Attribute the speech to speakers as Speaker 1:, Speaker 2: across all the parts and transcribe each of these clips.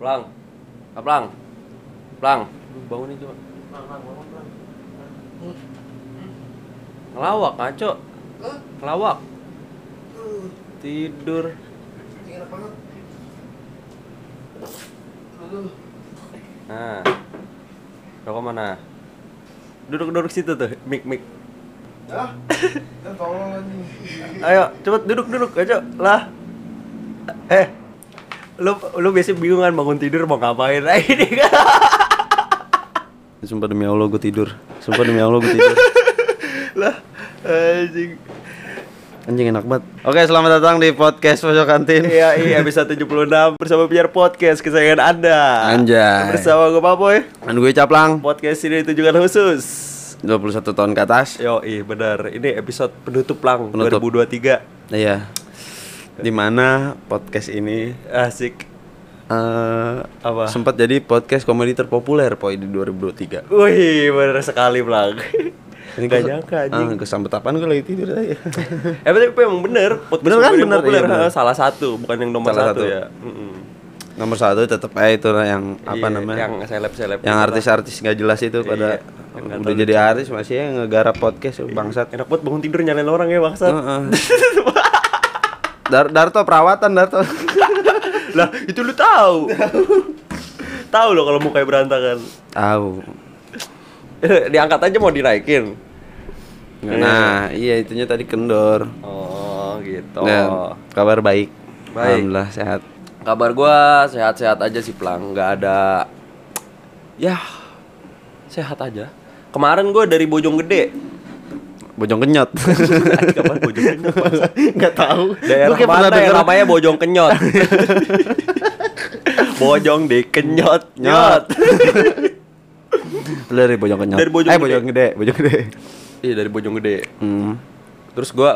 Speaker 1: Plang. Ah, Plang. Plang. Lu bangunin coba. Ngelawak ngaco. Ngelawak. Tidur. Nah. Rokok mana? Duduk-duduk situ tuh, mik mik.
Speaker 2: Ya, kan tolong.
Speaker 1: Ayo, cepet duduk-duduk aja lah. Eh, lu lu biasa bingung kan bangun tidur mau ngapain? Nah, ini kan.
Speaker 3: Sumpah demi Allah gue tidur. Sumpah demi Allah gue tidur.
Speaker 1: lah, anjing.
Speaker 3: Anjing enak banget. Oke, selamat datang di podcast Pojok Kantin.
Speaker 1: Iya, iya episode 76 bersama biar podcast kesayangan Anda.
Speaker 3: Anjay.
Speaker 1: Bersama gue Papoy.
Speaker 3: Dan gue Caplang,
Speaker 1: Podcast ini ditujukan khusus.
Speaker 3: 21 tahun ke atas.
Speaker 1: Yo, iya benar. Ini episode penutup lang
Speaker 3: Penutup.
Speaker 1: 2023.
Speaker 3: Iya. Di mana podcast ini
Speaker 1: Asik.
Speaker 3: eh
Speaker 1: Apa?
Speaker 3: sempat jadi podcast komedi terpopuler poi di 2023.
Speaker 1: Wih, benar sekali Plang.
Speaker 3: Ini
Speaker 1: Gak nyangka anjing.
Speaker 3: Ah, kesambet apaan gue lagi tidur aja.
Speaker 1: Eh tapi emang bener podcast
Speaker 3: Bener kan? Bener,
Speaker 1: populer,
Speaker 3: iya, bener.
Speaker 1: Salah satu Bukan yang nomor
Speaker 3: Salah
Speaker 1: satu,
Speaker 3: satu.
Speaker 1: ya Mm-mm.
Speaker 3: Nomor satu tetap aja itu yang apa
Speaker 1: Iya,
Speaker 3: namanya?
Speaker 1: Yang seleb-seleb
Speaker 3: yang
Speaker 1: gitu
Speaker 3: artis-artis nggak jelas itu
Speaker 1: Iya,
Speaker 3: pada udah jadi artis masih ya ngegarap podcast
Speaker 1: lah.
Speaker 3: bangsat.
Speaker 1: Enak banget bangun tidur nyalain orang ya bangsat
Speaker 3: Heeh. Dar Darto perawatan Darto.
Speaker 1: Lah itu lu tahu Tahu lo kalau mukanya berantakan
Speaker 3: Tahu.
Speaker 1: Diangkat aja mau dinaikin
Speaker 3: Nah, iya itunya tadi kendor.
Speaker 1: Oh gitu
Speaker 3: Nah, kabar baik.
Speaker 1: Baik.
Speaker 3: Alhamdulillah sehat.
Speaker 1: Kabar gua sehat-sehat aja sih Plang Nggak ada Ya Sehat aja Kemarin gua dari Bojonggede
Speaker 3: Bojong kenyot.
Speaker 1: Kapan?
Speaker 3: Enggak tahu.
Speaker 1: Daerah mana yang
Speaker 3: denger.
Speaker 1: namanya Bojong Kenyot? Bojong di Kenyot, nyot.
Speaker 3: Dari Bojong kenyot.
Speaker 1: Dari Bojong
Speaker 3: eh,
Speaker 1: Gede.
Speaker 3: Bojong gede, Bojong gede.
Speaker 1: Iya dari Bojong Gede.
Speaker 3: Hmm.
Speaker 1: Terus gua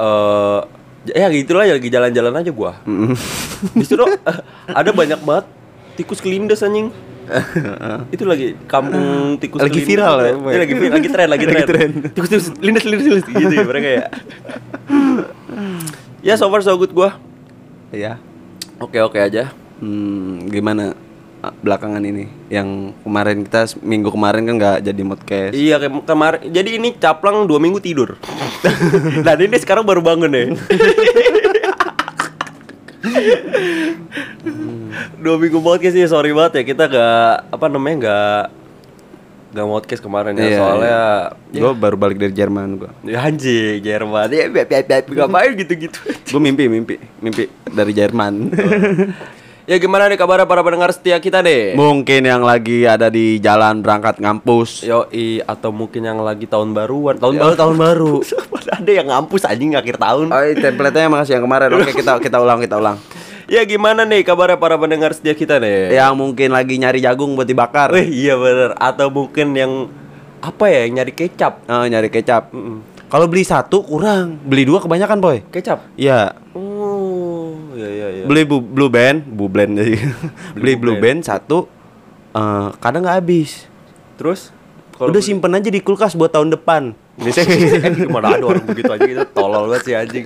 Speaker 1: eh ya gitulah ya lagi jalan-jalan aja gua.
Speaker 3: Hmm.
Speaker 1: Disuruh eh, ada banyak banget tikus kelindes anjing. itu lagi kampung tikus
Speaker 3: Lagi
Speaker 1: kelindes
Speaker 3: viral ya,
Speaker 1: Iya, lagi vi- lagi tren lagi tren.
Speaker 3: Lagi tren.
Speaker 1: Tikus tikus lindes lindes lindes gitu ya mereka ya. ya so far so good gua.
Speaker 3: Iya.
Speaker 1: Oke oke aja.
Speaker 3: Hmm, gimana ah, belakangan ini yang kemarin kita minggu kemarin kan nggak jadi podcast
Speaker 1: Iya kayak kemarin. Jadi ini caplang dua minggu tidur. nah ini sekarang baru bangun ya. Dua minggu podcast ya sorry banget ya. Kita gak apa namanya gak gak podcast kemarin ya.
Speaker 3: Iya,
Speaker 1: soalnya
Speaker 3: gue baru balik dari Jerman gue
Speaker 1: ya anjing Jerman. Ya biar biar biar ngapain gitu gitu
Speaker 3: gue mimpi mimpi. Mimpi dari Jerman.
Speaker 1: Ya gimana nih kabar para pendengar setia kita deh
Speaker 3: mungkin yang lagi ada di jalan berangkat ngampus.
Speaker 1: Yoi atau mungkin yang lagi tahun baruan. Tahun
Speaker 3: Ya,
Speaker 1: baru
Speaker 3: tahun baru.
Speaker 1: ada yang ngampus anjing akhir tahun.
Speaker 3: Oh template-nya masih yang kemarin. Oke kita kita ulang kita ulang
Speaker 1: Ya gimana nih kabarnya para pendengar setia kita nih?
Speaker 3: yang mungkin lagi nyari jagung buat dibakar.
Speaker 1: Wih iya bener. Atau mungkin yang Apa ya yang nyari kecap?
Speaker 3: Oh, nyari kecap. Kalau beli satu kurang. Beli dua kebanyakan boy.
Speaker 1: Kecap?
Speaker 3: ya.
Speaker 1: Oh iya iya iya
Speaker 3: beli bu, blue band blue band jadi beli
Speaker 1: Blue
Speaker 3: blue band satu eh, kadang nggak habis.
Speaker 1: Terus?
Speaker 3: Udah simpen aja di kulkas buat tahun depan. Biasanya
Speaker 1: Eh gimana ada orang begitu aja gitu. Tolol banget sih anjing.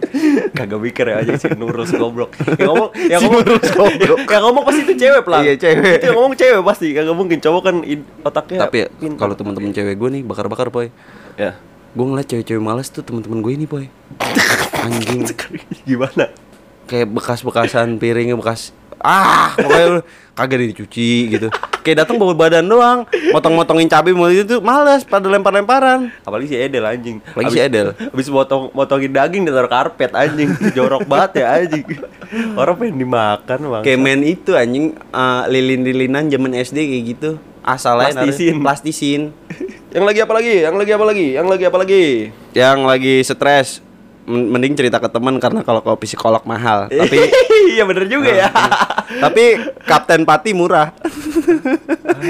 Speaker 1: Kagak mikir ya anjing si Nurus goblok. Yang ngomong Yang
Speaker 3: Si
Speaker 1: ngomong
Speaker 3: Nurus goblok.
Speaker 1: Yang ngomong pasti itu cewek pelan
Speaker 3: Iya, cewek.
Speaker 1: Itu yang ngomong cewek pasti. Kagak mungkin. Cowok kan otaknya
Speaker 3: tapi ya, kalau teman-teman cewek gue nih bakar-bakar boy.
Speaker 1: Ya.
Speaker 3: Gue ngeliat cewek-cewek males tuh teman-teman gue ini boy. Anjing.
Speaker 1: Gimana?
Speaker 3: kayak bekas-bekasan piringnya bekas ah pokoknya lu kagak dicuci gitu kayak datang bawa badan doang motong-motongin cabai mau itu tuh males pada lempar-lemparan
Speaker 1: Apalagi si Edel anjing
Speaker 3: Apalagi si Edel.
Speaker 1: Habis motong, motongin daging di taruh karpet anjing Jorok banget ya anjing Orang pengen dimakan bang
Speaker 3: kayak main itu anjing eh, lilin-lilinan zaman SD kayak gitu asal
Speaker 1: Plastisin.
Speaker 3: plastisin
Speaker 1: Yang lagi apa lagi? Yang lagi apa lagi? Yang lagi apa lagi?
Speaker 3: yang lagi stres mending cerita ke teman karena kalau ke psikolog mahal. Tapi
Speaker 1: Iya bener juga ya.
Speaker 3: Tapi Kapten Pati murah.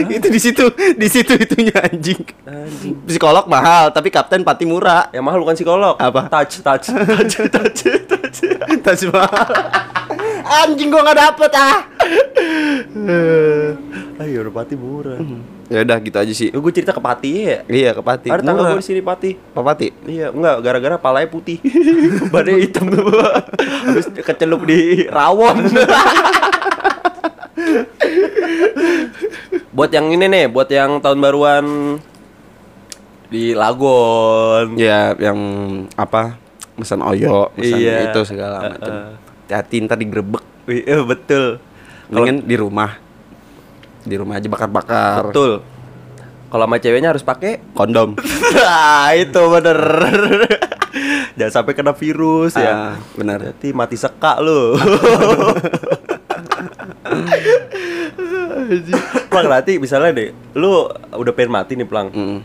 Speaker 3: Itu di situ di situ itunya anjing. Psikolog mahal tapi Kapten Pati murah.
Speaker 1: Yang mahal bukan psikolog.
Speaker 3: Apa?
Speaker 1: Touch, touch, touch, touch, touch.
Speaker 3: Taj Mahal. Anjing gua nggak dapet ah
Speaker 1: Ayo udah pati murah
Speaker 3: ya udah gitu aja sih
Speaker 1: Gue cerita ke Pati ya
Speaker 3: iya ke Pati
Speaker 1: Ada tangga gue di sini Pati
Speaker 3: Pak Pati
Speaker 1: Iya, enggak, gara-gara palanya putih Badannya hitam tuh Habis kecelup di rawon buat yang ini nih, buat yang tahun baruan di Lagon.
Speaker 3: Ya, yang apa? Pesan oyo, pesan
Speaker 1: Iya.
Speaker 3: itu segala macam. Hati-hati ntar digerebek.
Speaker 1: Wih, eh, betul.
Speaker 3: Mendingan di rumah. Di rumah aja bakar-bakar.
Speaker 1: Betul. Kalau sama ceweknya harus pakai
Speaker 3: Kondom.
Speaker 1: Nah, itu bener. Jangan sampai kena virus ya.
Speaker 3: Ah, benar.
Speaker 1: Nanti mati seka lu. Plang nanti misalnya deh, lu udah pengen mati nih Plang.
Speaker 3: Mm,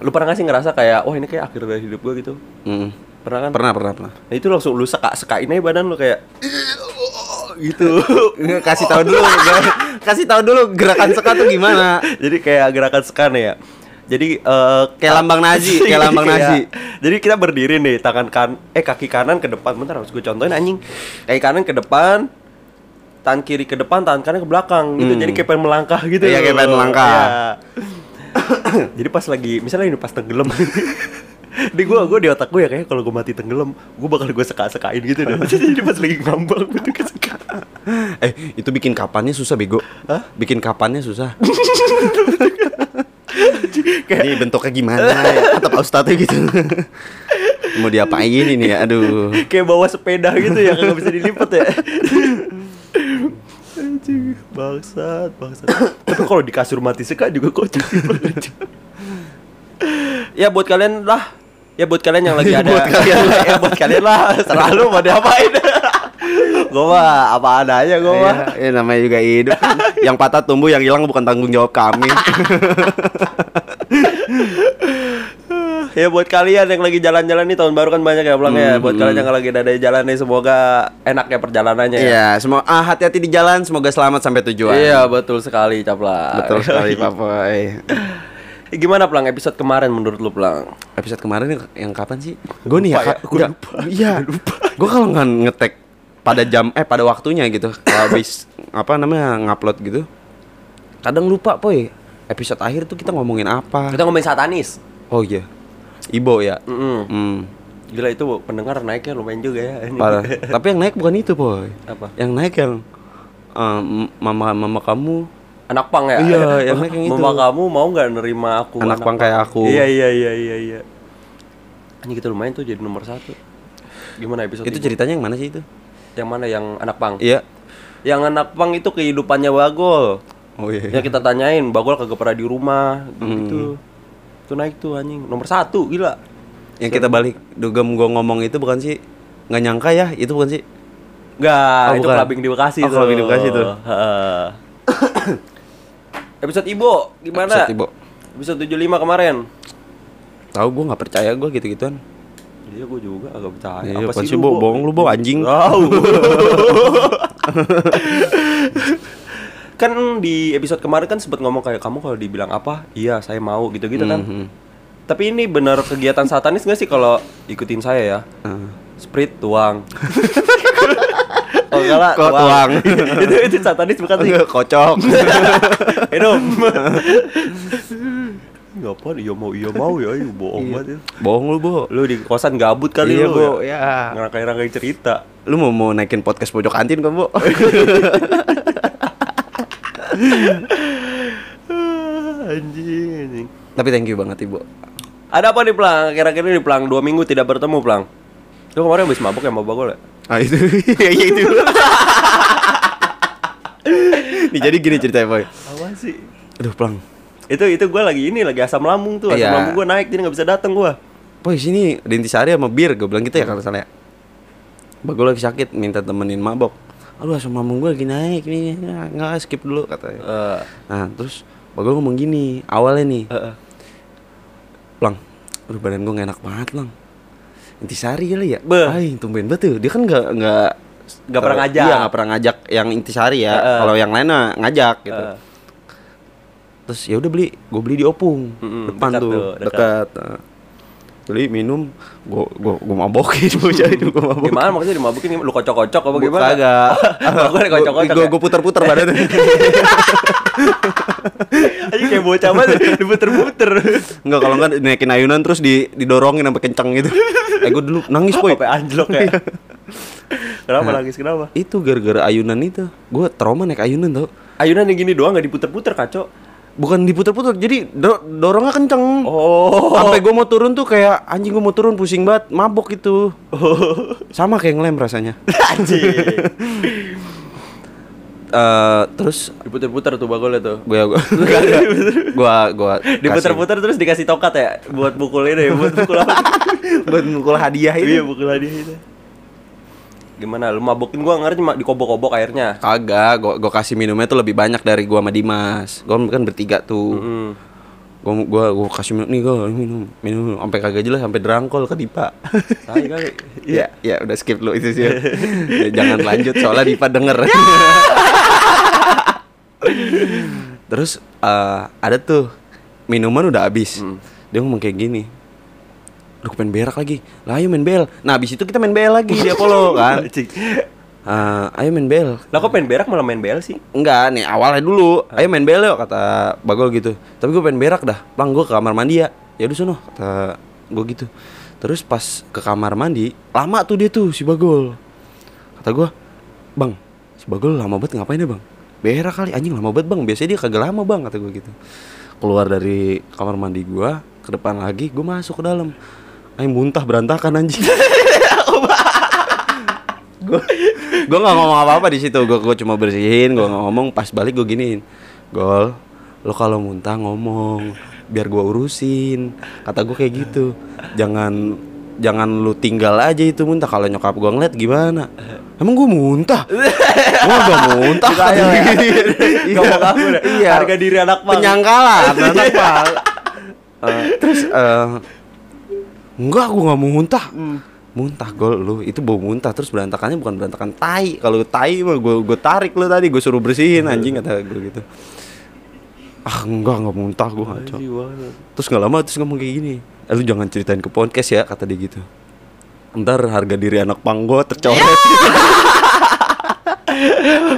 Speaker 1: Lu pernah gak sih ngerasa kayak, wah ini kayak akhir dari hidup gua gitu?
Speaker 3: mm.
Speaker 1: Pernah kan?
Speaker 3: Pernah, pernah, pernah.
Speaker 1: Nah itu langsung lu seka sekain aja badan lu kayak gitu.
Speaker 3: kasih tahu dulu, kasih tahu dulu gerakan seka tuh gimana.
Speaker 1: Jadi kayak gerakan sekan ya. Jadi eh,
Speaker 3: Kayak lambang Nazi, kayak lambang Nazi.
Speaker 1: Jadi kita berdiri nih, tangan kan eh kaki kanan ke depan. Bentar harus gue contohin anjing. Kaki kanan ke depan, tangan kiri ke depan, tangan kanan ke belakang gitu.
Speaker 3: Hmm.
Speaker 1: Jadi kayak pengen melangkah gitu.
Speaker 3: Iya, kayak pengen melangkah.
Speaker 1: Iya. Jadi pas lagi misalnya ini pas tenggelam. di gua gua di otak gue ya kayak kalau gue mati tenggelam, gue bakal gue seka-sekain gitu deh. Jadi pas lagi ngambang gitu keseka.
Speaker 3: Eh, itu bikin kapannya susah bego.
Speaker 1: Hah?
Speaker 3: Bikin kapannya susah. Ini bentuknya gimana ya? Kata Pak Ustadz gitu. Mau diapain ini ya? Aduh.
Speaker 1: kayak bawa sepeda gitu ya kagak bisa dilipat ya anjing bangsat bangsat tapi kalau di kasur mati seka juga kocak ya buat kalian lah ya buat kalian yang lagi ada
Speaker 3: Buat kalian lah.
Speaker 1: ya buat kalian lah selalu mau diapain gue mah apa adanya gue mah
Speaker 3: Ya, ya namanya juga hidup. yang patah tumbuh, yang hilang bukan tanggung jawab kami.
Speaker 1: ya buat kalian yang lagi jalan-jalan nih tahun baru kan banyak ya pulang ya
Speaker 3: Hmm,
Speaker 1: buat kalian yang lagi ada di jalan nih semoga enak ya perjalanannya ya
Speaker 3: Iya, semua ah, hati-hati di jalan, semoga selamat sampai tujuan.
Speaker 1: Iya betul sekali Capla
Speaker 3: Betul sekali.
Speaker 1: Eh, Gimana Plang episode kemarin menurut lu Plang?
Speaker 3: Episode kemarin yang, yang kapan sih? Gue nih ya,
Speaker 1: ya,
Speaker 3: nggak-
Speaker 1: lupa.
Speaker 3: Iya. Gue kalau nggak ngetek pada jam eh pada waktunya gitu, habis apa namanya ngupload gitu, kadang lupa poy. Episode akhir tuh kita ngomongin apa?
Speaker 1: Kita ngomongin satanis
Speaker 3: Oh iya, Ibo ya.
Speaker 1: Mm-mm.
Speaker 3: Hmm,
Speaker 1: Gila itu pendengar naiknya lumayan juga ya
Speaker 3: parah. Tapi yang naik bukan itu poy.
Speaker 1: Apa?
Speaker 3: Yang naik yang eh, mama mama kamu
Speaker 1: Anak pang ya?
Speaker 3: Iya, yang naik yang itu.
Speaker 1: Mama kamu mau nggak nerima aku
Speaker 3: Anak pang kayak aku.
Speaker 1: Iya iya iya iya iya Ini kita lumayan tuh jadi nomor satu Gimana episode
Speaker 3: itu
Speaker 1: ini?
Speaker 3: ceritanya yang mana sih itu?
Speaker 1: Yang mana yang anak pang?
Speaker 3: Iya.
Speaker 1: Yang anak pang itu kehidupannya Bagol
Speaker 3: Oh iya.
Speaker 1: Yang kita tanyain Bagol kagak pernah di rumah
Speaker 3: Hmm.
Speaker 1: gitu Itu naik tuh anjing Nomor satu gila
Speaker 3: Yang kita balik dugem gua ngomong itu bukan sih nggak nyangka ya itu bukan sih
Speaker 1: Enggak,
Speaker 3: Oh,
Speaker 1: itu
Speaker 3: bukan.
Speaker 1: clubbing di Bekasi
Speaker 3: Oh,
Speaker 1: tuh.
Speaker 3: clubbing di Bekasi tuh.
Speaker 1: Episode Ibo gimana?
Speaker 3: Episode Ibo.
Speaker 1: Episode 75 kemarin.
Speaker 3: tahu gua nggak percaya gua gitu gituan
Speaker 1: Iya, gue juga agak percaya.
Speaker 3: Iya, apaan sih, Bo? Bohong lu, Bo, anjing.
Speaker 1: Tahu. kan di episode kemarin kan sempat ngomong kayak kamu kalau dibilang apa? Iya, saya mau gitu-gitu kan.
Speaker 3: Mhm.
Speaker 1: Tapi ini benar kegiatan satanis nggak sih kalau ikutin saya ya?
Speaker 3: Ah.
Speaker 1: Sprit tuang. oh enggak lah,
Speaker 3: tuang?
Speaker 1: itu itu satanis bukan sih?
Speaker 3: Kocok
Speaker 1: Hidup. Enggak apa iya mau iya mau ya, iya bohong banget ya.
Speaker 3: bohong lu bo
Speaker 1: Lu di kosan gabut kali
Speaker 3: Iya,
Speaker 1: lu.
Speaker 3: Bo,
Speaker 1: ya.
Speaker 3: ya.
Speaker 1: Ngerangkai-rangkai cerita.
Speaker 3: lu mau mau naikin podcast pojok kantin kan bo
Speaker 1: anjing, anjing.
Speaker 3: tapi thank you banget ibu
Speaker 1: Ada apa nih Plang? Kira-kira nih Plang, dua minggu tidak bertemu Plang Lu kemarin habis mabuk ya Bagol ya?
Speaker 3: ah itu iya iya, itu nih jadi gini ceritanya boy
Speaker 1: Apa sih?
Speaker 3: aduh plang
Speaker 1: Itu itu gue lagi ini, lagi asam lambung tuh Asam
Speaker 3: Iya.
Speaker 1: lambung gue naik, jadi gak bisa datang gue
Speaker 3: boy sini di intisari sama bir gue bilang gitu ya kalau salah ya Bagol lagi sakit minta temenin mabok aduh asam lambung gue lagi naik nih nggak skip dulu katanya
Speaker 1: Eh,
Speaker 3: nah terus Bagol ngomong gini awalnya nih
Speaker 1: eh, eh.
Speaker 3: Lang, aduh badan gue gak enak banget lang Intisari kali ya?
Speaker 1: Beh.
Speaker 3: Ay, tumben banget tuh Dia kan gak, gak
Speaker 1: Nggak pernah ngajak.
Speaker 3: Iya gak pernah ngajak yang intisari ya
Speaker 1: Heeh.
Speaker 3: Kalau yang lain ngajak gitu
Speaker 1: Eh.
Speaker 3: Terus ya udah beli, gue beli di Opung
Speaker 1: Mm-mm,
Speaker 3: Depan
Speaker 1: dekat
Speaker 3: tuh,
Speaker 1: tuh, dekat.
Speaker 3: dekat Nah. Beli minum, gue gue gue mabokin bocah itu gue mabokin
Speaker 1: Gimana maksudnya dimabukin? Lu kocok-kocok apa gimana?
Speaker 3: Kagak
Speaker 1: Gue kocok-kocok
Speaker 3: Gue
Speaker 1: ya?
Speaker 3: gue putar-putar badannya
Speaker 1: Aja kayak bocah banget diputer-puter.
Speaker 3: Enggak kalau enggak naikin ayunan terus di didorongin sampai kenceng gitu. Eh gue dulu nangis boy.
Speaker 1: Sampai anjlok ya. kenapa nangis kenapa?
Speaker 3: Itu gara-gara ayunan itu. Gue trauma naik ayunan tau.
Speaker 1: Ayunan yang gini doang nggak diputer-puter kacau.
Speaker 3: Bukan diputer-puter, jadi do- dorongnya kenceng.
Speaker 1: Oh.
Speaker 3: Sampai gue mau turun tuh kayak anjing gue mau turun pusing banget, mabok itu. Sama kayak ngelem rasanya.
Speaker 1: Anjing.
Speaker 3: Eh terus
Speaker 1: Diputer-puter tuh bagolnya tuh.
Speaker 3: gue gue gue gue
Speaker 1: Diputer-puter terus dikasih tongkat ya buat pukul ini, buat pukul apa?
Speaker 3: buat mukul hadiah
Speaker 1: Iya,
Speaker 3: itu.
Speaker 1: pukul hadiah itu. Gimana lu mabokin gua ngerti cuma dikobok-kobok airnya.
Speaker 3: Kagak, gue gue kasih minumnya tuh lebih banyak dari gua sama Dimas. Gue kan bertiga tuh.
Speaker 1: Hmm.
Speaker 3: Gue gua gua kasih minum nih gue minum minum sampai kagak jelas sampai derangkol ke Dipa.
Speaker 1: Tai kali.
Speaker 3: Iya, ya udah skip lu itu sih. Ya, Jangan lanjut soalnya Dipa denger. Terus eh, ada tuh minuman udah habis. Dia ngomong kayak gini. Lu pengen berak lagi. Lah ayo main bel. Nah, habis itu kita main bel lagi di Apollo kan. Eh, ayo main bel.
Speaker 1: Lah kok pengen berak malah main bel sih?
Speaker 3: Enggak, nih awalnya dulu. Ayo main bel yuk kata Bagol gitu. Tapi gue pengen berak dah. Bang, gue ke kamar mandi ya. Ya udah sono kata gue gitu. Terus pas ke kamar mandi, lama tuh dia tuh si Bagol. Kata gue, "Bang, si Bagol lama banget ngapain ya, Bang?" Berak kali anjing lama banget, Bang. Biasanya dia kagak lama, Bang, kata gue gitu. Keluar dari kamar mandi gua, ke depan lagi, gue masuk ke dalam. Ayo muntah berantakan anjing. gue gue nggak ngomong apa apa di situ. Gue gue cuma bersihin gue ngomong. Pas balik gue giniin. Gol lo kalau muntah ngomong biar gue urusin. Kata gue kayak gitu. Jangan jangan lu tinggal aja itu muntah. Kalau nyokap gue ngeliat gimana? Emang gue muntah? Gue gak muntah.
Speaker 1: Suka ya, ya. Gak mau
Speaker 3: iya.
Speaker 1: Harga diri anak pang.
Speaker 3: penyangkalan anak pang Eh, terus eh, enggak gue nggak mau muntah. Muntah gol lu. Itu bau muntah. Terus berantakannya bukan berantakan tai. Kalau tai mah gue gue tarik lu tadi. Gue suruh bersihin anjing kata gue gitu. Ah enggak nggak muntah gue ngaco terus nggak lama terus ngomong kayak gini. Eh, lu jangan ceritain ke podcast ya kata dia gitu. Ntar harga diri anak pang gue tercoret.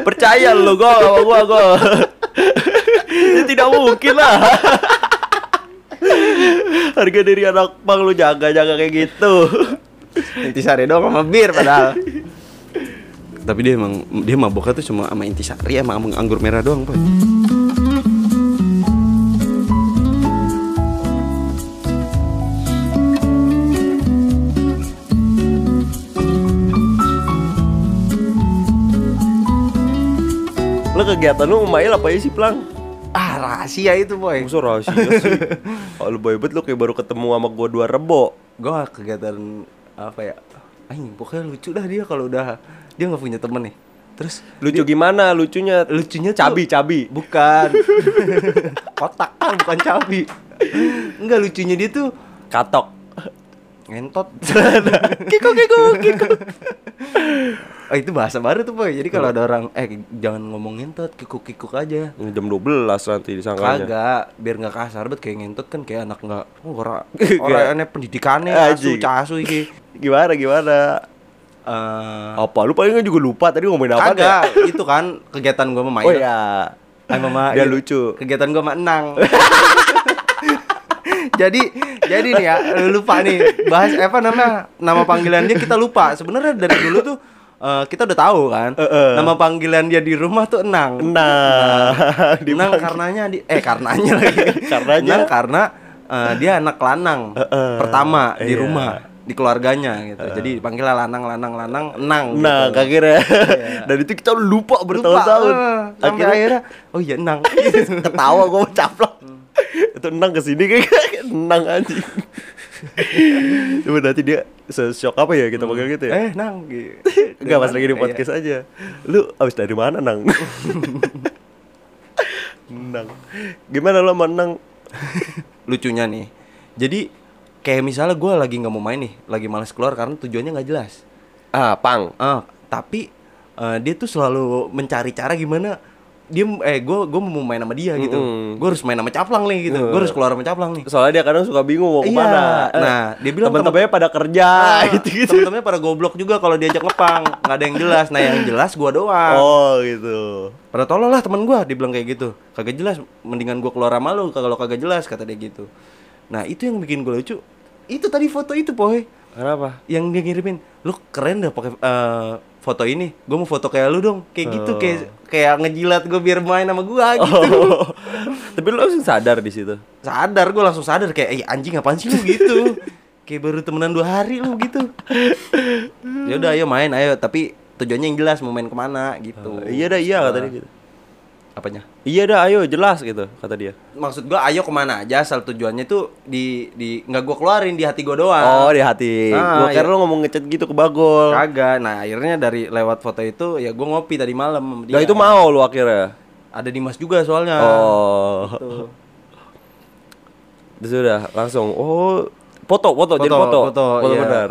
Speaker 1: Percaya lu gua sama gua gua. Ya tidak mungkin lah. Harga diri anak pang lu jaga-jaga kayak gitu.
Speaker 3: intisari doang sama bir padahal tapi dia emang dia maboknya tuh cuma sama intisari sama anggur merah doang pak
Speaker 1: Lu kegiatan lu main apa ya sih, Plang?
Speaker 3: Ah rahasia itu boy
Speaker 1: Masa rahasia sih? Kalau boy bet lu kayak baru ketemu sama gua dua rebo.
Speaker 3: gue kegiatan apa ya anjing pokoknya lucu dah dia kalau udah dia nggak punya temen nih terus
Speaker 1: Lucu gimana lucunya?
Speaker 3: lucunya tuh-
Speaker 1: cabi cabi.
Speaker 3: bukan kotak kan bukan cabi enggak lucunya dia tuh
Speaker 1: Katok.
Speaker 3: Ngentot
Speaker 1: Kiko kiko kiko.
Speaker 3: oh itu bahasa baru tuh boy jadi kalau ada orang eh jangan ngomong ngentot kikuk kikuk aja
Speaker 1: Jam 12 nanti disangkanya.
Speaker 3: kagak biar nggak kasar bet kayak ngentot kan kayak anak nggak oh, ora orang aneh pendidikannya asu casu iki
Speaker 1: Gimana gimana?
Speaker 3: Eh,
Speaker 1: Apa? Lu paling juga lupa tadi ngomongin apa
Speaker 3: kagak itu kan kegiatan gua sama
Speaker 1: Oh
Speaker 3: Mail
Speaker 1: ya.
Speaker 3: Ay, mama
Speaker 1: Dia
Speaker 3: iya.
Speaker 1: lucu.
Speaker 3: Kegiatan gua sama Enang. Jadi jadi nih ya lu lupa nih bahas apa nama nama panggilan dia kita lupa sebenarnya dari dulu tuh eh, kita udah tahu kan
Speaker 1: Heeh.
Speaker 3: nama panggilan dia di rumah tuh Enang
Speaker 1: Nah,
Speaker 3: Enang karenanya di eh karenanya lagi
Speaker 1: Karenanya?
Speaker 3: Enang karena eh, dia anak lanang
Speaker 1: Heeh.
Speaker 3: pertama di
Speaker 1: Iya.
Speaker 3: rumah di keluarganya gitu jadi dipanggilnya lanang lanang lanang Enang
Speaker 1: nah
Speaker 3: gitu.
Speaker 1: akhirnya
Speaker 3: Iya.
Speaker 1: Dan itu kita lupa bertahun-tahun
Speaker 3: eh, sampai akhirnya oh iya Enang
Speaker 1: Ketawa gue caplok Itu enang ke sini kayak enang anjing Coba nanti dia se-shock apa ya kita panggil gitu ya
Speaker 3: eh Nang gitu.
Speaker 1: Enggak pas lagi di
Speaker 3: Iya.
Speaker 1: podcast aja Lu abis dari mana nang? nang Gimana lo sama nang?
Speaker 3: lucunya nih jadi kayak misalnya gue lagi nggak mau main nih lagi males keluar karena tujuannya nggak jelas
Speaker 1: Ah pang
Speaker 3: ah tapi eh, dia tuh selalu mencari cara gimana
Speaker 4: dia eh gue gue mau main sama dia gitu
Speaker 1: Mm-mm.
Speaker 4: gue harus main sama caplang nih gitu gue harus keluar sama caplang nih
Speaker 1: Soalnya dia kadang suka bingung mau
Speaker 4: Iya.
Speaker 1: ke mana.
Speaker 4: Nah, dia bilang
Speaker 1: teman-temannya pada kerja gitu-gitu.
Speaker 4: temen-temennya pada goblok juga kalau diajak ngepang nggak ada yang jelas nah yang jelas gue doang
Speaker 1: Oh, gitu.
Speaker 4: pada tolol lah teman gue dia bilang kayak gitu kagak jelas mendingan gue keluar sama lu kalau kagak jelas kata dia gitu nah itu yang bikin gue lucu itu tadi foto itu poy
Speaker 1: Kenapa?
Speaker 4: yang dia ngirimin lu keren dah pakai eh, foto ini gue mau foto kayak lu dong kayak gitu
Speaker 1: Oh.
Speaker 4: kayak kayak ngejilat gue biar main sama gue gitu
Speaker 1: Oh. Tapi lu langsung sadar di situ.
Speaker 4: sadar gue langsung sadar kayak eh anjing apaan sih lu gitu kayak baru temenan dua hari lu gitu ya udah ayo main ayo tapi tujuannya yang jelas mau main ke mana gitu
Speaker 1: Iya dah, iya kata dia gitu.
Speaker 4: Apanya
Speaker 1: Iya dah, ayo jelas gitu kata dia.
Speaker 4: maksud gua ayo ke mana aja asal tujuannya tuh di di nggak gua keluarin di hati gua doang
Speaker 1: Oh, di hati.
Speaker 4: Ah,
Speaker 1: gua kira
Speaker 4: iya.
Speaker 1: lu ngomong ngechat gitu ke Bagol.
Speaker 4: kagak nah akhirnya dari lewat foto itu ya gua ngopi tadi malam sama dia
Speaker 1: Nah, itu mau lu akhirnya.
Speaker 4: ada Dimas juga soalnya
Speaker 1: Oh. Terus udah langsung oh foto foto, jadi
Speaker 4: Foto,
Speaker 1: foto.
Speaker 4: foto, iya.
Speaker 1: benar.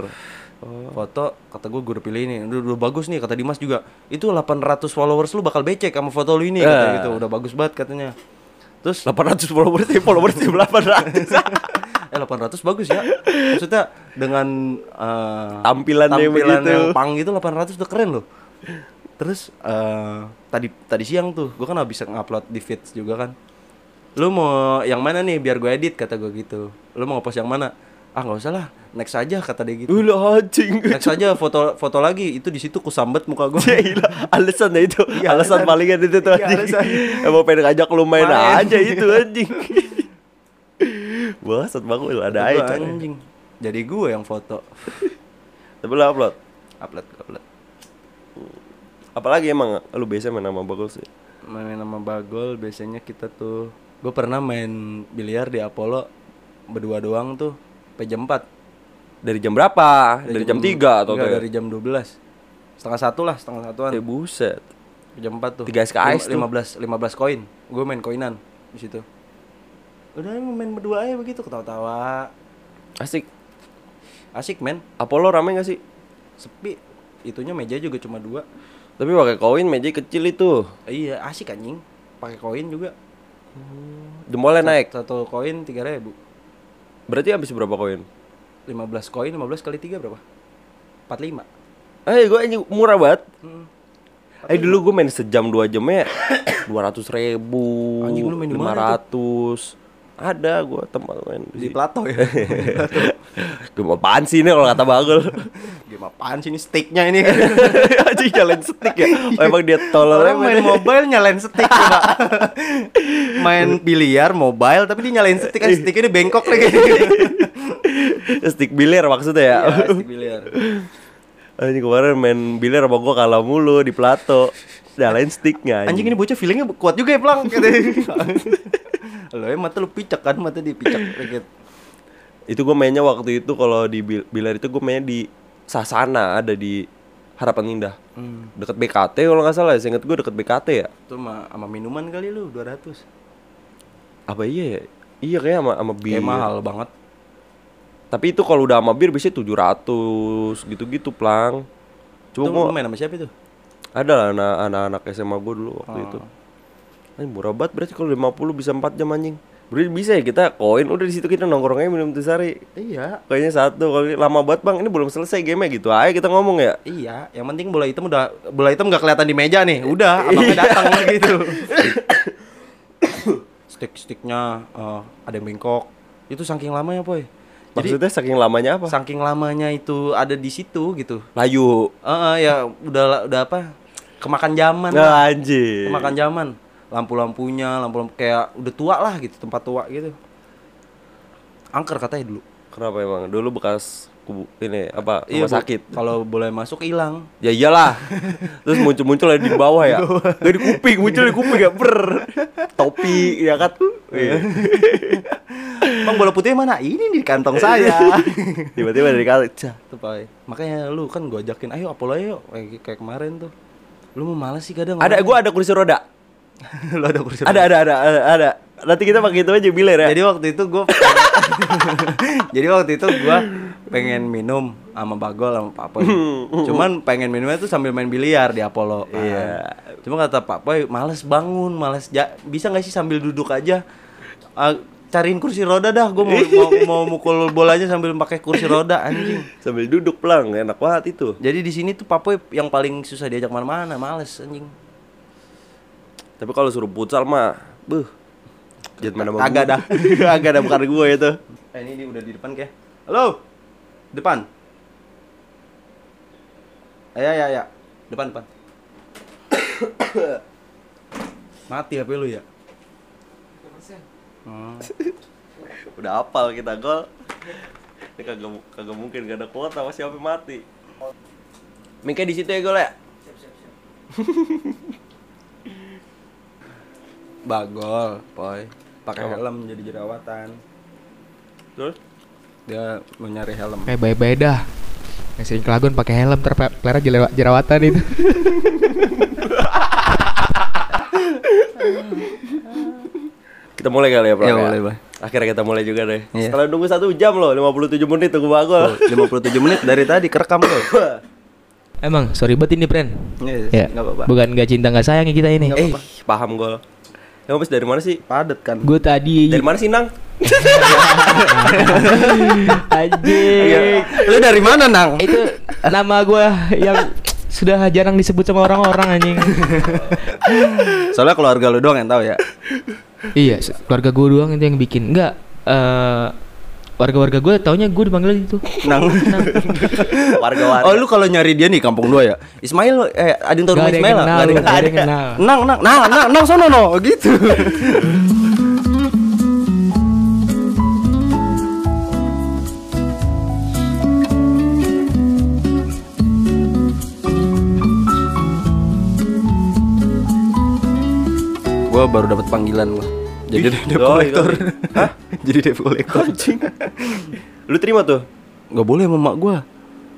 Speaker 4: Foto kata gue gue udah pilih ini. Udah, udah bagus nih kata Dimas juga. Itu 800 followers lu bakal becek sama foto lu ini katanya
Speaker 1: Eh.
Speaker 4: gitu. Udah bagus banget katanya. Terus?
Speaker 1: 800 followers sih, followers 800.
Speaker 4: eh 800 bagus ya. Maksudnya dengan eh,
Speaker 1: Tampilannya
Speaker 4: tampilan
Speaker 1: begitu.
Speaker 4: yang pang gitu 800 udah keren loh. Terus eh, tadi tadi siang tuh gue kan habis ngupload di feeds juga kan. Lu mau yang mana nih biar gue edit kata gue gitu. Lu mau ngepost yang mana ah nggak usah lah next aja kata dia gitu
Speaker 1: Ulah anjing.
Speaker 4: next aja foto foto lagi itu di situ kusambet muka gue
Speaker 1: Ya ilah, alasan ya itu.
Speaker 4: Iya,
Speaker 1: alasan
Speaker 4: alasan.
Speaker 1: palingan itu tuh
Speaker 4: Iya,
Speaker 1: anjing.
Speaker 4: alasan.
Speaker 1: Emang pengen ngajak lu main,
Speaker 4: Main.
Speaker 1: aja itu anjing. Bangsat banget ada aja.
Speaker 4: anjing jadi gue yang foto
Speaker 1: Tapi lu upload.
Speaker 4: upload upload
Speaker 1: Apalagi emang lu biasa main sama Bagol sih.
Speaker 4: main sama Bagol biasanya kita tuh gue pernah main biliar di Apollo berdua doang tuh sampai jam 4
Speaker 1: Dari jam berapa? Dari, jam 3 atau kayak?
Speaker 4: dari jam 12 setengah satu lah setengah satuan
Speaker 1: Eh buset.
Speaker 4: jam 4 tuh
Speaker 1: Tiga SKS tuh.
Speaker 4: lima belas lima belas koin gue main koinan di situ udah main berdua aja begitu ketawa-tawa
Speaker 1: Asik.
Speaker 4: asik men
Speaker 1: Apollo rame gak sih?
Speaker 4: sepi itunya meja juga cuma dua
Speaker 1: Tapi pakai koin meja kecil itu.
Speaker 4: iya asik anjing pakai koin juga
Speaker 1: Jempolnya naik.
Speaker 4: satu koin tiga ribu
Speaker 1: Berarti habis berapa koin?
Speaker 4: 15 koin 15 kali 3 berapa? 45
Speaker 1: Eh, gue anjing murah banget.
Speaker 4: hmm.
Speaker 1: Eh dulu gue main sejam dua jamnya dua ratus ribu,
Speaker 4: Anjing, lu main di
Speaker 1: lima
Speaker 4: mana
Speaker 1: ratus. Ada gue tempat main
Speaker 4: Di
Speaker 1: di.
Speaker 4: plato ya
Speaker 1: Gue apaan sih ini kalau kata bagel?
Speaker 4: Game apaan sih ini sticknya ini
Speaker 1: Anjing nyalain stick ya. Oh, emang dia tolol
Speaker 4: Orang main mobile nyalain stick coba Main biliar mobile tapi dia nyalain stick kan sticknya di bengkok lagi
Speaker 1: stick biliar maksudnya ya.
Speaker 4: Iya stick biliar
Speaker 1: Anjing kemarin main biliar sama gue kalah mulu di plato. Nyalain sticknya
Speaker 4: Anjing ini bocah feelingnya kuat juga ya pelang Lo ya mata lu picak kan mata dia picak dikit
Speaker 1: Itu gue mainnya waktu itu kalau di bil- biliar itu gue mainnya di Sasana ada di Harapan Indah.
Speaker 4: hmm.
Speaker 1: Deket BKT kalau nggak salah, saya inget gue deket BKT ya.
Speaker 4: Itu mah sama minuman kali lu 200
Speaker 1: Apa iya ya? Iya kayak sama sama bir.
Speaker 4: Kayak mahal banget
Speaker 1: Tapi itu kalau udah sama bir biasanya 700 gitu-gitu plang. Cuma
Speaker 4: Itu
Speaker 1: gua
Speaker 4: lu main sama siapa itu?
Speaker 1: ada lah anak- anak-anak SMA gue dulu waktu
Speaker 4: Oh.
Speaker 1: itu. Anjing murah banget berarti kalau 50 bisa 4 jam anjing. Berarti bisa ya kita koin udah di situ kita nongkrongnya minum sari.
Speaker 4: Iya
Speaker 1: Kayaknya satu kali lama banget bang ini belum selesai game gitu aja kita ngomong ya.
Speaker 4: Iya, yang penting bola hitam udah bola hitam nggak kelihatan di meja nih. Udah, abangnya datang gitu. Stick-sticknya eh, ada yang bengkok. Itu saking lamanya, Boy. Jadi
Speaker 1: Maksudnya saking lamanya apa?
Speaker 4: saking lamanya itu ada di situ gitu.
Speaker 1: Layu.
Speaker 4: Heeh, ya udah udah apa? Kemakan zaman.
Speaker 1: Nah, anjing.
Speaker 4: Kemakan zaman. Lampu-lampunya, lampu-lampu kayak udah tua lah gitu, tempat tua gitu. Angker katanya dulu.
Speaker 1: Kenapa emang? Dulu bekas kubu ini apa?
Speaker 4: Iya,
Speaker 1: Rumah
Speaker 4: Bu.
Speaker 1: sakit.
Speaker 4: Kalau boleh masuk hilang.
Speaker 1: Ya iyalah. Terus muncul-muncul di bawah ya. Di kuping, muncul di kuping ya ber. Topi ya kan. Iya.
Speaker 4: Bang bola putihnya mana? Ini di kantong saya.
Speaker 1: Tiba-tiba dari kaca.
Speaker 4: Tuh, Pak. Makanya lu kan gua ajakin, ayo Apollo ayo kayak, kayak kemarin tuh. Lu mau males sih kadang.
Speaker 1: Ada gua ada kursi roda.
Speaker 4: lu ada kursi.
Speaker 1: Ada ada ada ada. ada. Nanti kita pakai itu aja biler ya.
Speaker 4: Jadi waktu itu gua Jadi waktu itu gua pengen minum sama Bagol sama Papoy. Cuman pengen minumnya tuh sambil main biliar di Apollo. kan.
Speaker 1: Iya.
Speaker 4: Cuma kata Pak Boy, males bangun, males ja- bisa nggak sih sambil duduk aja? Ah, cariin kursi roda dah, gue mau, mau mau mukul bolanya sambil pakai kursi roda anjing.
Speaker 1: Sambil duduk plang, enak banget itu.
Speaker 4: Jadi di sini tuh Pak Boy yang paling susah diajak mana-mana, males anjing.
Speaker 1: Tapi kalau suruh futsal mah, buh. Jangan mana
Speaker 4: Agak dah, agak dah bukan gue itu. Eh ini dia udah di depan kayak. Halo, depan. Ayo, ayo, ayo. Depan, depan. Mati HP lu ya? Hmm.
Speaker 1: Udah apal kita gol. Ini kagak kagak mungkin gak ada kuota masih sampai mati. Mingke di situ ya gol ya.
Speaker 4: Bagol, boy. Pakai helm jadi jerawatan.
Speaker 1: Terus
Speaker 4: Dia mau nyari helm.
Speaker 5: Kayak baik-baik dah. Yang sering kelagun pakai helm ter pelera jera- jerawatan itu.
Speaker 1: kita mulai kali ya, Bro.
Speaker 4: Ya, mulai, Bang.
Speaker 1: Akhirnya kita mulai juga deh.
Speaker 4: Iya.
Speaker 1: Setelah nunggu satu jam loh, 57 menit tunggu bagol.
Speaker 4: 57 menit dari tadi kerekam bro.
Speaker 5: Emang sorry banget ini, Pren.
Speaker 4: Iya,
Speaker 5: Ya.
Speaker 4: nggak apa-apa.
Speaker 5: Bukan gak cinta gak sayang ya kita ini.
Speaker 1: Eh, paham gol. Yang habis dari mana sih?
Speaker 4: Padet kan.
Speaker 5: Gue tadi
Speaker 1: Dari mana sih, Nang?
Speaker 5: Anjing.
Speaker 4: Lu dari mana, Nang?
Speaker 5: Itu nama gue yang sudah jarang disebut sama orang-orang anjing.
Speaker 4: Soalnya keluarga lu doang yang tahu ya.
Speaker 5: iya, keluarga gue doang itu yang bikin. Enggak eh warga-warga gue taunya gue dipanggil itu.
Speaker 4: Nang.
Speaker 1: Warga-warga.
Speaker 4: Oh, lu kalau nyari dia nih kampung dua ya. Ismail eh ada yang tahu
Speaker 5: Nggak
Speaker 4: rumah Ismail Nggak ada yang
Speaker 5: kenal.
Speaker 4: Nang, nang, nang, nang, nang sono no gitu. gua baru dapat panggilan gua. Jadi debt collector.
Speaker 1: doi. Hah?
Speaker 4: Jadi debt collector.
Speaker 1: Anjing. Lu terima tuh?
Speaker 4: Gak boleh sama mak gua.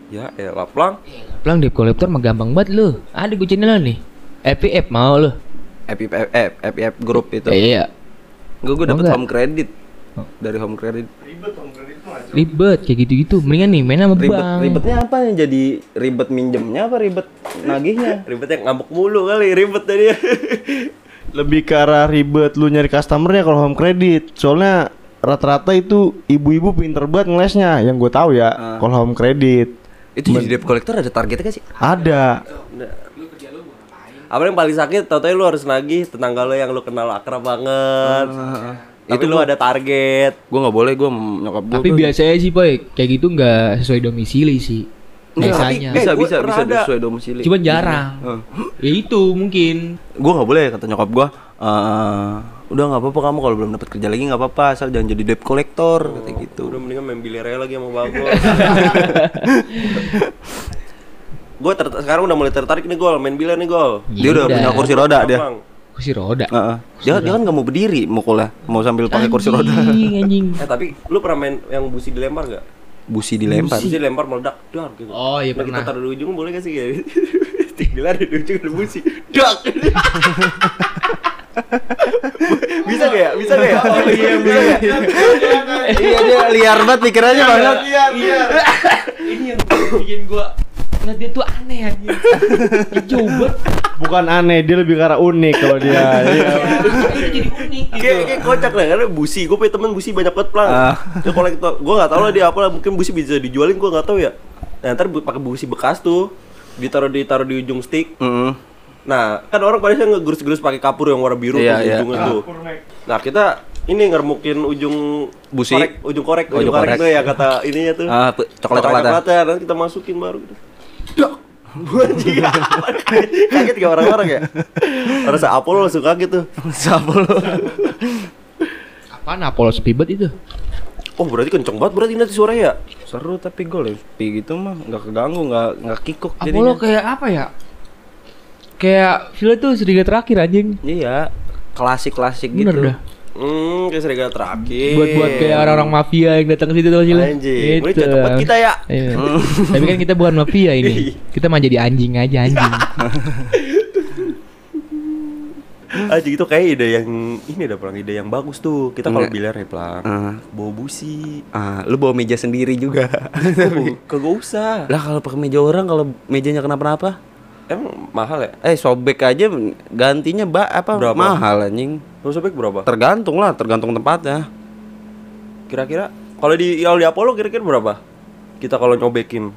Speaker 1: Ya, ya laplang.
Speaker 5: Pelang debt collector mah gampang banget lu. Ada gue channel nih. FPF mau lu.
Speaker 4: FIF F, FIF grup itu.
Speaker 5: Iya.
Speaker 4: Gue gue dapet home credit
Speaker 5: Oh.
Speaker 4: dari home credit.
Speaker 5: Ribet kayak gitu-gitu. Mendingan nih main sama
Speaker 4: Ribet
Speaker 5: bank.
Speaker 4: ribetnya apa nih? Jadi ribet minjemnya apa ribet nagihnya?
Speaker 1: Ribetnya ngambek mulu kali, ribet tadi.
Speaker 2: Lebih ke arah ribet lu nyari customernya kalau home credit. Soalnya rata-rata itu ibu-ibu pinter banget ngelesnya. Yang gue tahu ya,
Speaker 4: Ah.
Speaker 2: kalau home credit
Speaker 4: Itu jadi debt collector ada targetnya gak sih?
Speaker 2: ada.
Speaker 1: Apa yang paling sakit? Tau-tau lu harus nagih tetangga lu yang lu kenal akrab banget. Tapi lu ada target.
Speaker 4: Gue nggak boleh gue nyokap gue.
Speaker 5: Tapi biasanya sih boy kayak gitu nggak sesuai domisili sih. Biasanya.
Speaker 4: bisa
Speaker 1: Eh,
Speaker 4: bisa bisa
Speaker 1: ada.
Speaker 4: sesuai domisili.
Speaker 5: Cuman jarang. Ya itu mungkin.
Speaker 4: gue nggak boleh kata nyokap gue. eh udah nggak apa-apa kamu kalau belum dapat kerja lagi nggak apa-apa asal jangan jadi debt collector kata gitu.
Speaker 1: Udah mendingan main biliar aja lagi sama bagol. gue sekarang udah mulai tertarik nih gol main biliar nih gol.
Speaker 4: Dia udah punya kursi roda dia.
Speaker 5: Kursi roda.
Speaker 4: Heeh. Dia dia kan nggak mau berdiri mukulnya, mau sambil pakai kursi roda.
Speaker 5: Anjing, anjing.
Speaker 1: Eh tapi lu pernah main yang busi dilempar gak?
Speaker 4: Busi dilempar.
Speaker 1: Busi dilempar meledak, dar gitu.
Speaker 5: Oh, iya
Speaker 1: Nah, kita
Speaker 5: pernah.
Speaker 1: taruh di ujung boleh gak sih ya? Tinggal di ujung ada busi, dak. bisa gak ya? Bisa gak ya? Oh iya bisa gak?
Speaker 4: Iya dia liar banget pikirannya banget.
Speaker 5: Ini yang bikin gua ngeliat dia tuh aneh anjing. Coba.
Speaker 2: Bukan aneh, dia lebih ke arah unik kalau dia. Iya.
Speaker 5: jadi unik gitu.
Speaker 1: Kayak kayak kocak lah karena busi. Gue punya temen busi banyak banget pelang.
Speaker 4: Ah.
Speaker 1: Dia kolektor. Gue nggak tahu lah dia apa lah. Mungkin busi bisa dijualin. Gue nggak tahu ya. Nah ntar bu- pakai busi bekas tuh ditaruh ditaruh di ujung stick.
Speaker 4: Heeh.
Speaker 1: Nah kan orang pada ngegerus-gerus pakai kapur yang warna biru
Speaker 4: Iya,
Speaker 1: tuh
Speaker 4: iya.
Speaker 1: ujungnya tuh. Nah kita ini ngeremukin ujung
Speaker 4: Busi.
Speaker 1: korek, ujung korek,
Speaker 4: Oh,
Speaker 1: ujung
Speaker 4: ujung
Speaker 1: korek
Speaker 4: korek.
Speaker 1: tuh ya kata ininya tuh.
Speaker 4: Ah, coklat-coklat.
Speaker 1: Coklat-coklatnya, nanti kita masukin baru gitu. Anjing, kaget gak orang-orang ya? Orang Apollo langsung kaget tuh.
Speaker 4: Lu?
Speaker 5: Apaan Apollo banget itu?
Speaker 1: Oh berarti kenceng banget berarti nanti suaranya ya?
Speaker 4: Seru tapi gue lebih gitu mah nggak keganggu nggak nggak kikuk
Speaker 5: Apollo kayak apa ya? Kayak film tuh serigala terakhir anjing.
Speaker 4: Iya, klasik-klasik gitu.
Speaker 5: Bener dah.
Speaker 1: Hmm, kayak serigala terakhir.
Speaker 5: Buat-buat kayak orang-orang mafia yang datang ke situ tuh sih lu.
Speaker 1: Anjing, ini
Speaker 5: Gitu.
Speaker 1: cocok buat kita ya.
Speaker 5: Iya. Tapi kan kita bukan mafia ini. Kita mah jadi anjing aja anjing.
Speaker 1: Anjing itu kayak ide yang ini udah pelang ide yang bagus tuh. Kita kalau bilar ya pelang.
Speaker 4: Ah.
Speaker 1: Bawa busi.
Speaker 4: Ah, lu bawa meja sendiri juga.
Speaker 1: Oh, Kagak usah.
Speaker 4: lah kalau pakai meja orang kalau mejanya kenapa-napa?
Speaker 1: Emang mahal ya?
Speaker 3: Eh sobek aja gantinya ba apa
Speaker 1: Berapa?
Speaker 3: mahal anjing.
Speaker 1: Lu sobek berapa?
Speaker 3: Tergantung lah, tergantung tempatnya.
Speaker 1: Kira-kira kalau di kalau di Apollo kira-kira berapa? Kita kalau nyobekin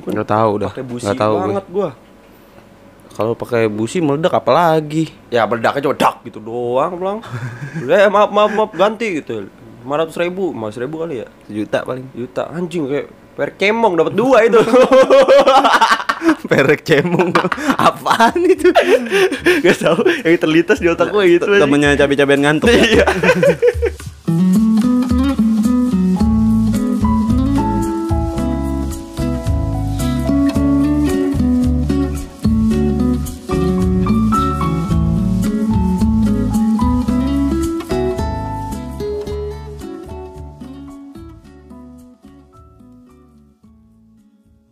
Speaker 3: Nggak tahu dah.
Speaker 1: pakai busi
Speaker 3: Nggak tahu gue.
Speaker 1: banget gua.
Speaker 3: Kalau pakai busi meledak apalagi?
Speaker 1: Ya meledaknya cuma dak gitu doang pulang. eh maaf maaf maaf ganti gitu. 500 ribu, 500 ribu kali ya
Speaker 3: Sejuta paling.
Speaker 1: Juta anjing kayak per cemong dapat dua itu
Speaker 3: Perek cemong. Apaan itu?
Speaker 1: Gak tau yang terlintas di otak gue gitu
Speaker 3: Temennya cabai-cabean ngantuk. ya?
Speaker 1: Iya